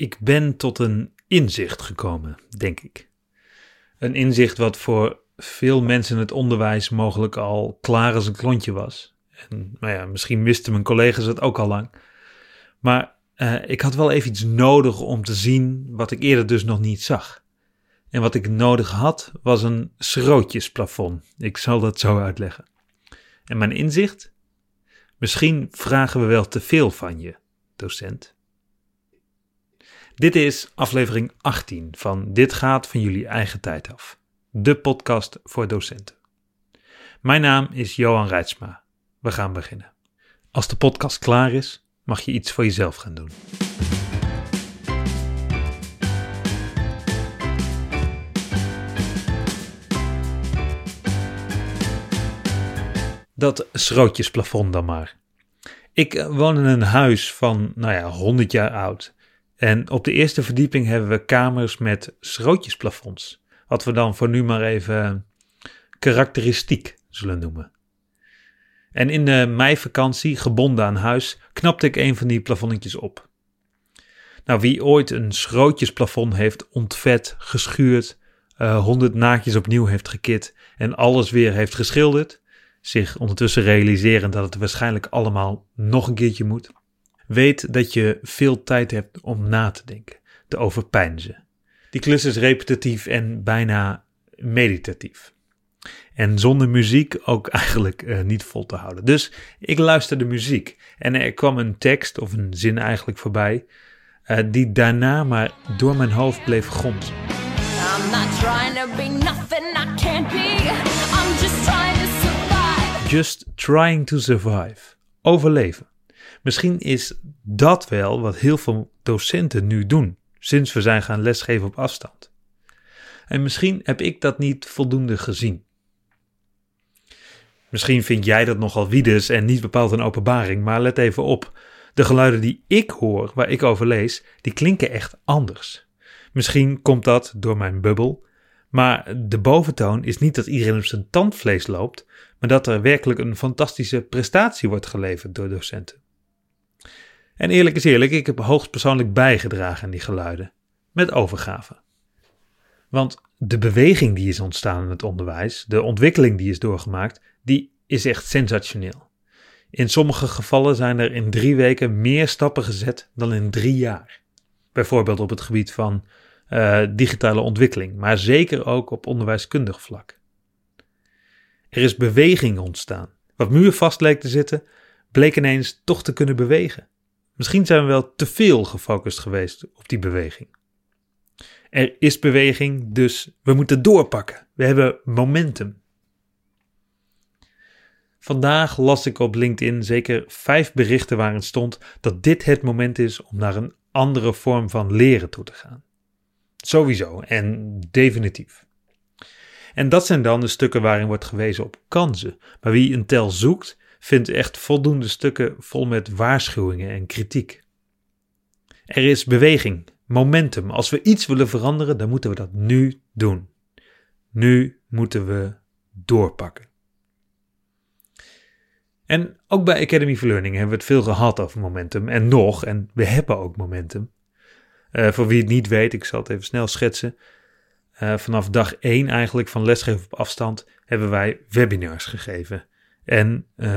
ik ben tot een inzicht gekomen, denk ik. Een inzicht wat voor veel mensen in het onderwijs mogelijk al klaar als een klontje was. En nou ja, misschien wisten mijn collega's het ook al lang. Maar uh, ik had wel even iets nodig om te zien wat ik eerder dus nog niet zag. En wat ik nodig had was een schrootjesplafond. Ik zal dat zo uitleggen. En mijn inzicht? Misschien vragen we wel te veel van je, docent. Dit is aflevering 18 van Dit gaat van jullie eigen tijd af. De podcast voor docenten. Mijn naam is Johan Reitsma. We gaan beginnen. Als de podcast klaar is, mag je iets voor jezelf gaan doen. Dat schrootjesplafond dan maar. Ik woon in een huis van, nou ja, 100 jaar oud. En op de eerste verdieping hebben we kamers met schrootjesplafonds. Wat we dan voor nu maar even karakteristiek zullen noemen. En in de meivakantie, gebonden aan huis, knapte ik een van die plafonnetjes op. Nou, wie ooit een schrootjesplafond heeft ontvet, geschuurd, uh, honderd naakjes opnieuw heeft gekit en alles weer heeft geschilderd, zich ondertussen realiserend dat het waarschijnlijk allemaal nog een keertje moet, weet dat je veel tijd hebt om na te denken, te overpeinzen. Die klus is repetitief en bijna meditatief. En zonder muziek ook eigenlijk uh, niet vol te houden. Dus ik luisterde muziek en er kwam een tekst of een zin eigenlijk voorbij, uh, die daarna maar door mijn hoofd bleef gonzen. I'm not trying to be nothing I can't be. I'm just trying to survive. Just trying to survive. Overleven. Misschien is dat wel wat heel veel docenten nu doen, sinds we zijn gaan lesgeven op afstand. En misschien heb ik dat niet voldoende gezien. Misschien vind jij dat nogal wiedes en niet bepaald een openbaring, maar let even op. De geluiden die ik hoor, waar ik over lees, die klinken echt anders. Misschien komt dat door mijn bubbel, maar de boventoon is niet dat iedereen op zijn tandvlees loopt, maar dat er werkelijk een fantastische prestatie wordt geleverd door docenten. En eerlijk is eerlijk, ik heb hoogstpersoonlijk bijgedragen aan die geluiden, met overgave. Want de beweging die is ontstaan in het onderwijs, de ontwikkeling die is doorgemaakt, die is echt sensationeel. In sommige gevallen zijn er in drie weken meer stappen gezet dan in drie jaar. Bijvoorbeeld op het gebied van uh, digitale ontwikkeling, maar zeker ook op onderwijskundig vlak. Er is beweging ontstaan. Wat muurvast leek te zitten, bleek ineens toch te kunnen bewegen. Misschien zijn we wel te veel gefocust geweest op die beweging. Er is beweging, dus we moeten doorpakken. We hebben momentum. Vandaag las ik op LinkedIn zeker vijf berichten waarin stond dat dit het moment is om naar een andere vorm van leren toe te gaan. Sowieso en definitief. En dat zijn dan de stukken waarin wordt gewezen op kansen. Maar wie een tel zoekt, vindt echt voldoende stukken vol met waarschuwingen en kritiek. Er is beweging, momentum. Als we iets willen veranderen, dan moeten we dat nu doen. Nu moeten we doorpakken. En ook bij Academy for Learning hebben we het veel gehad over momentum. En nog, en we hebben ook momentum. Uh, voor wie het niet weet, ik zal het even snel schetsen. Uh, vanaf dag 1 eigenlijk van lesgeven op afstand hebben wij webinars gegeven. En uh,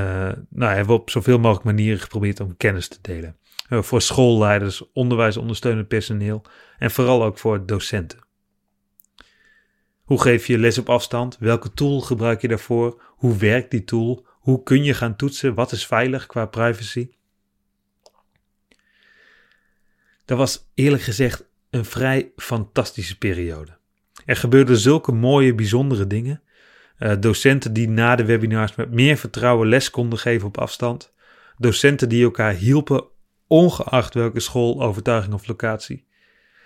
nou, hebben we op zoveel mogelijk manieren geprobeerd om kennis te delen. Uh, voor schoolleiders, onderwijsondersteunend personeel en vooral ook voor docenten. Hoe geef je les op afstand? Welke tool gebruik je daarvoor? Hoe werkt die tool? Hoe kun je gaan toetsen? Wat is veilig qua privacy? Dat was eerlijk gezegd een vrij fantastische periode. Er gebeurden zulke mooie, bijzondere dingen. Uh, docenten die na de webinars met meer vertrouwen les konden geven op afstand. Docenten die elkaar hielpen, ongeacht welke school, overtuiging of locatie.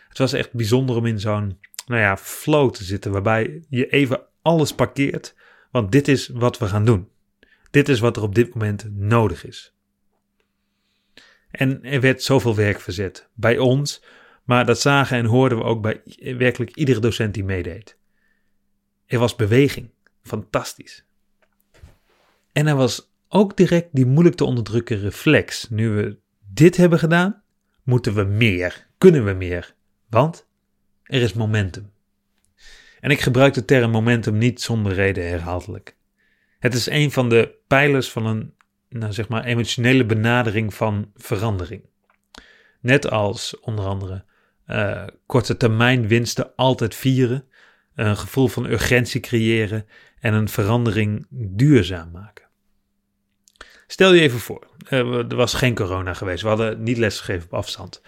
Het was echt bijzonder om in zo'n, nou ja, flow te zitten, waarbij je even alles parkeert, want dit is wat we gaan doen. Dit is wat er op dit moment nodig is. En er werd zoveel werk verzet bij ons, maar dat zagen en hoorden we ook bij werkelijk iedere docent die meedeed. Er was beweging, fantastisch. En er was ook direct die moeilijk te onderdrukken reflex. Nu we dit hebben gedaan, moeten we meer. kunnen we meer, want er is momentum. En ik gebruik de term momentum niet zonder reden herhaaldelijk. Het is een van de pijlers van een nou zeg maar, emotionele benadering van verandering. Net als onder andere uh, korte termijn winsten altijd vieren, een gevoel van urgentie creëren en een verandering duurzaam maken. Stel je even voor, uh, er was geen corona geweest, we hadden niet lesgegeven op afstand.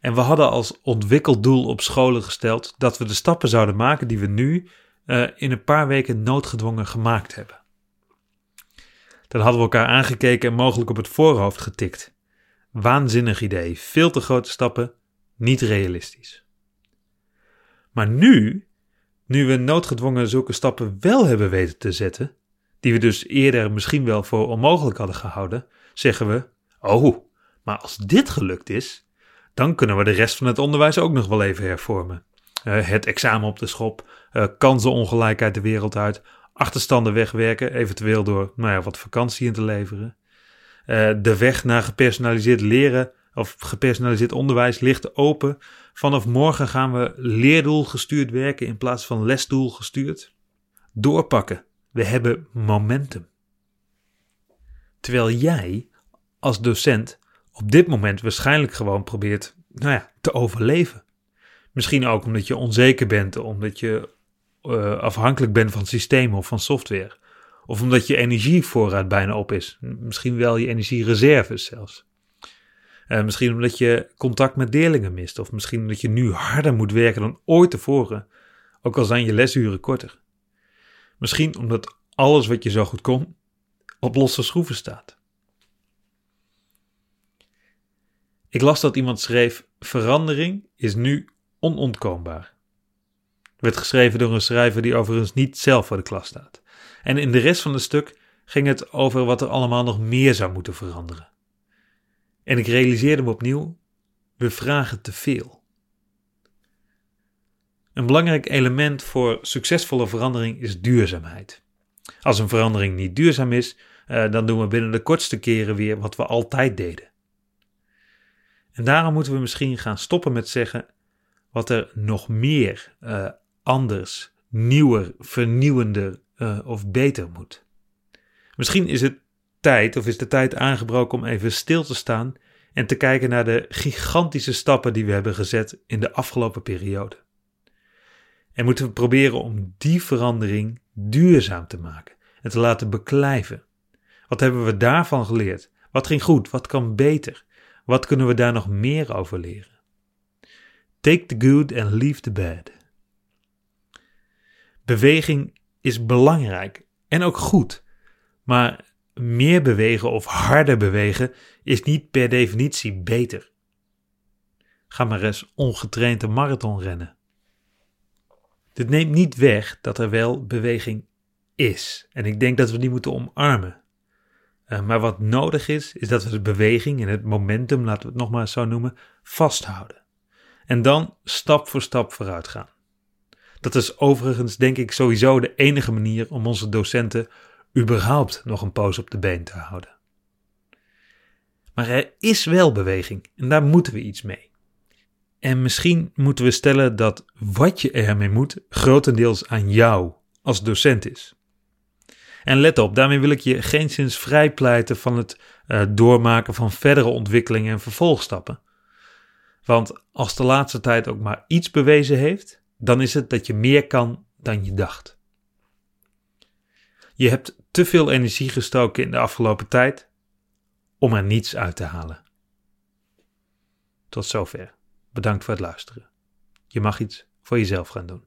En we hadden als ontwikkeldoel op scholen gesteld dat we de stappen zouden maken die we nu uh, in een paar weken noodgedwongen gemaakt hebben. Dan hadden we elkaar aangekeken en mogelijk op het voorhoofd getikt. Waanzinnig idee, veel te grote stappen, niet realistisch. Maar nu, nu we noodgedwongen zulke stappen wel hebben weten te zetten, die we dus eerder misschien wel voor onmogelijk hadden gehouden, zeggen we: Oh, maar als dit gelukt is, dan kunnen we de rest van het onderwijs ook nog wel even hervormen. Uh, het examen op de schop, uh, kansenongelijkheid de wereld uit, achterstanden wegwerken, eventueel door nou ja, wat vakantie in te leveren. Uh, de weg naar gepersonaliseerd leren of gepersonaliseerd onderwijs ligt open. Vanaf morgen gaan we leerdoel gestuurd werken in plaats van lesdoel gestuurd. Doorpakken. We hebben momentum. Terwijl jij als docent op dit moment waarschijnlijk gewoon probeert nou ja, te overleven. Misschien ook omdat je onzeker bent, omdat je uh, afhankelijk bent van systemen of van software. Of omdat je energievoorraad bijna op is. Misschien wel je energiereserves zelfs. Uh, misschien omdat je contact met leerlingen mist. Of misschien omdat je nu harder moet werken dan ooit tevoren. Ook al zijn je lesuren korter. Misschien omdat alles wat je zo goed kon op losse schroeven staat. Ik las dat iemand schreef: verandering is nu onontkoombaar. Werd geschreven door een schrijver die overigens niet zelf voor de klas staat. En in de rest van het stuk ging het over wat er allemaal nog meer zou moeten veranderen. En ik realiseerde me opnieuw: we vragen te veel. Een belangrijk element voor succesvolle verandering is duurzaamheid. Als een verandering niet duurzaam is, uh, dan doen we binnen de kortste keren weer wat we altijd deden. En daarom moeten we misschien gaan stoppen met zeggen wat er nog meer uh, anders, nieuwer, vernieuwender uh, of beter moet. Misschien is het tijd of is de tijd aangebroken om even stil te staan en te kijken naar de gigantische stappen die we hebben gezet in de afgelopen periode. En moeten we proberen om die verandering duurzaam te maken en te laten beklijven. Wat hebben we daarvan geleerd? Wat ging goed? Wat kan beter? Wat kunnen we daar nog meer over leren? Take the good and leave the bad. Beweging is belangrijk en ook goed, maar meer bewegen of harder bewegen is niet per definitie beter. Ga maar eens ongetraind een marathon rennen. Dit neemt niet weg dat er wel beweging is. En ik denk dat we die moeten omarmen. Uh, maar wat nodig is, is dat we de beweging en het momentum, laten we het nog maar zo noemen, vasthouden. En dan stap voor stap vooruit gaan. Dat is overigens, denk ik, sowieso de enige manier om onze docenten überhaupt nog een poos op de been te houden. Maar er is wel beweging en daar moeten we iets mee. En misschien moeten we stellen dat wat je ermee moet grotendeels aan jou als docent is. En let op, daarmee wil ik je geen sinds vrijpleiten van het uh, doormaken van verdere ontwikkelingen en vervolgstappen. Want als de laatste tijd ook maar iets bewezen heeft, dan is het dat je meer kan dan je dacht. Je hebt te veel energie gestoken in de afgelopen tijd om er niets uit te halen. Tot zover. Bedankt voor het luisteren. Je mag iets voor jezelf gaan doen.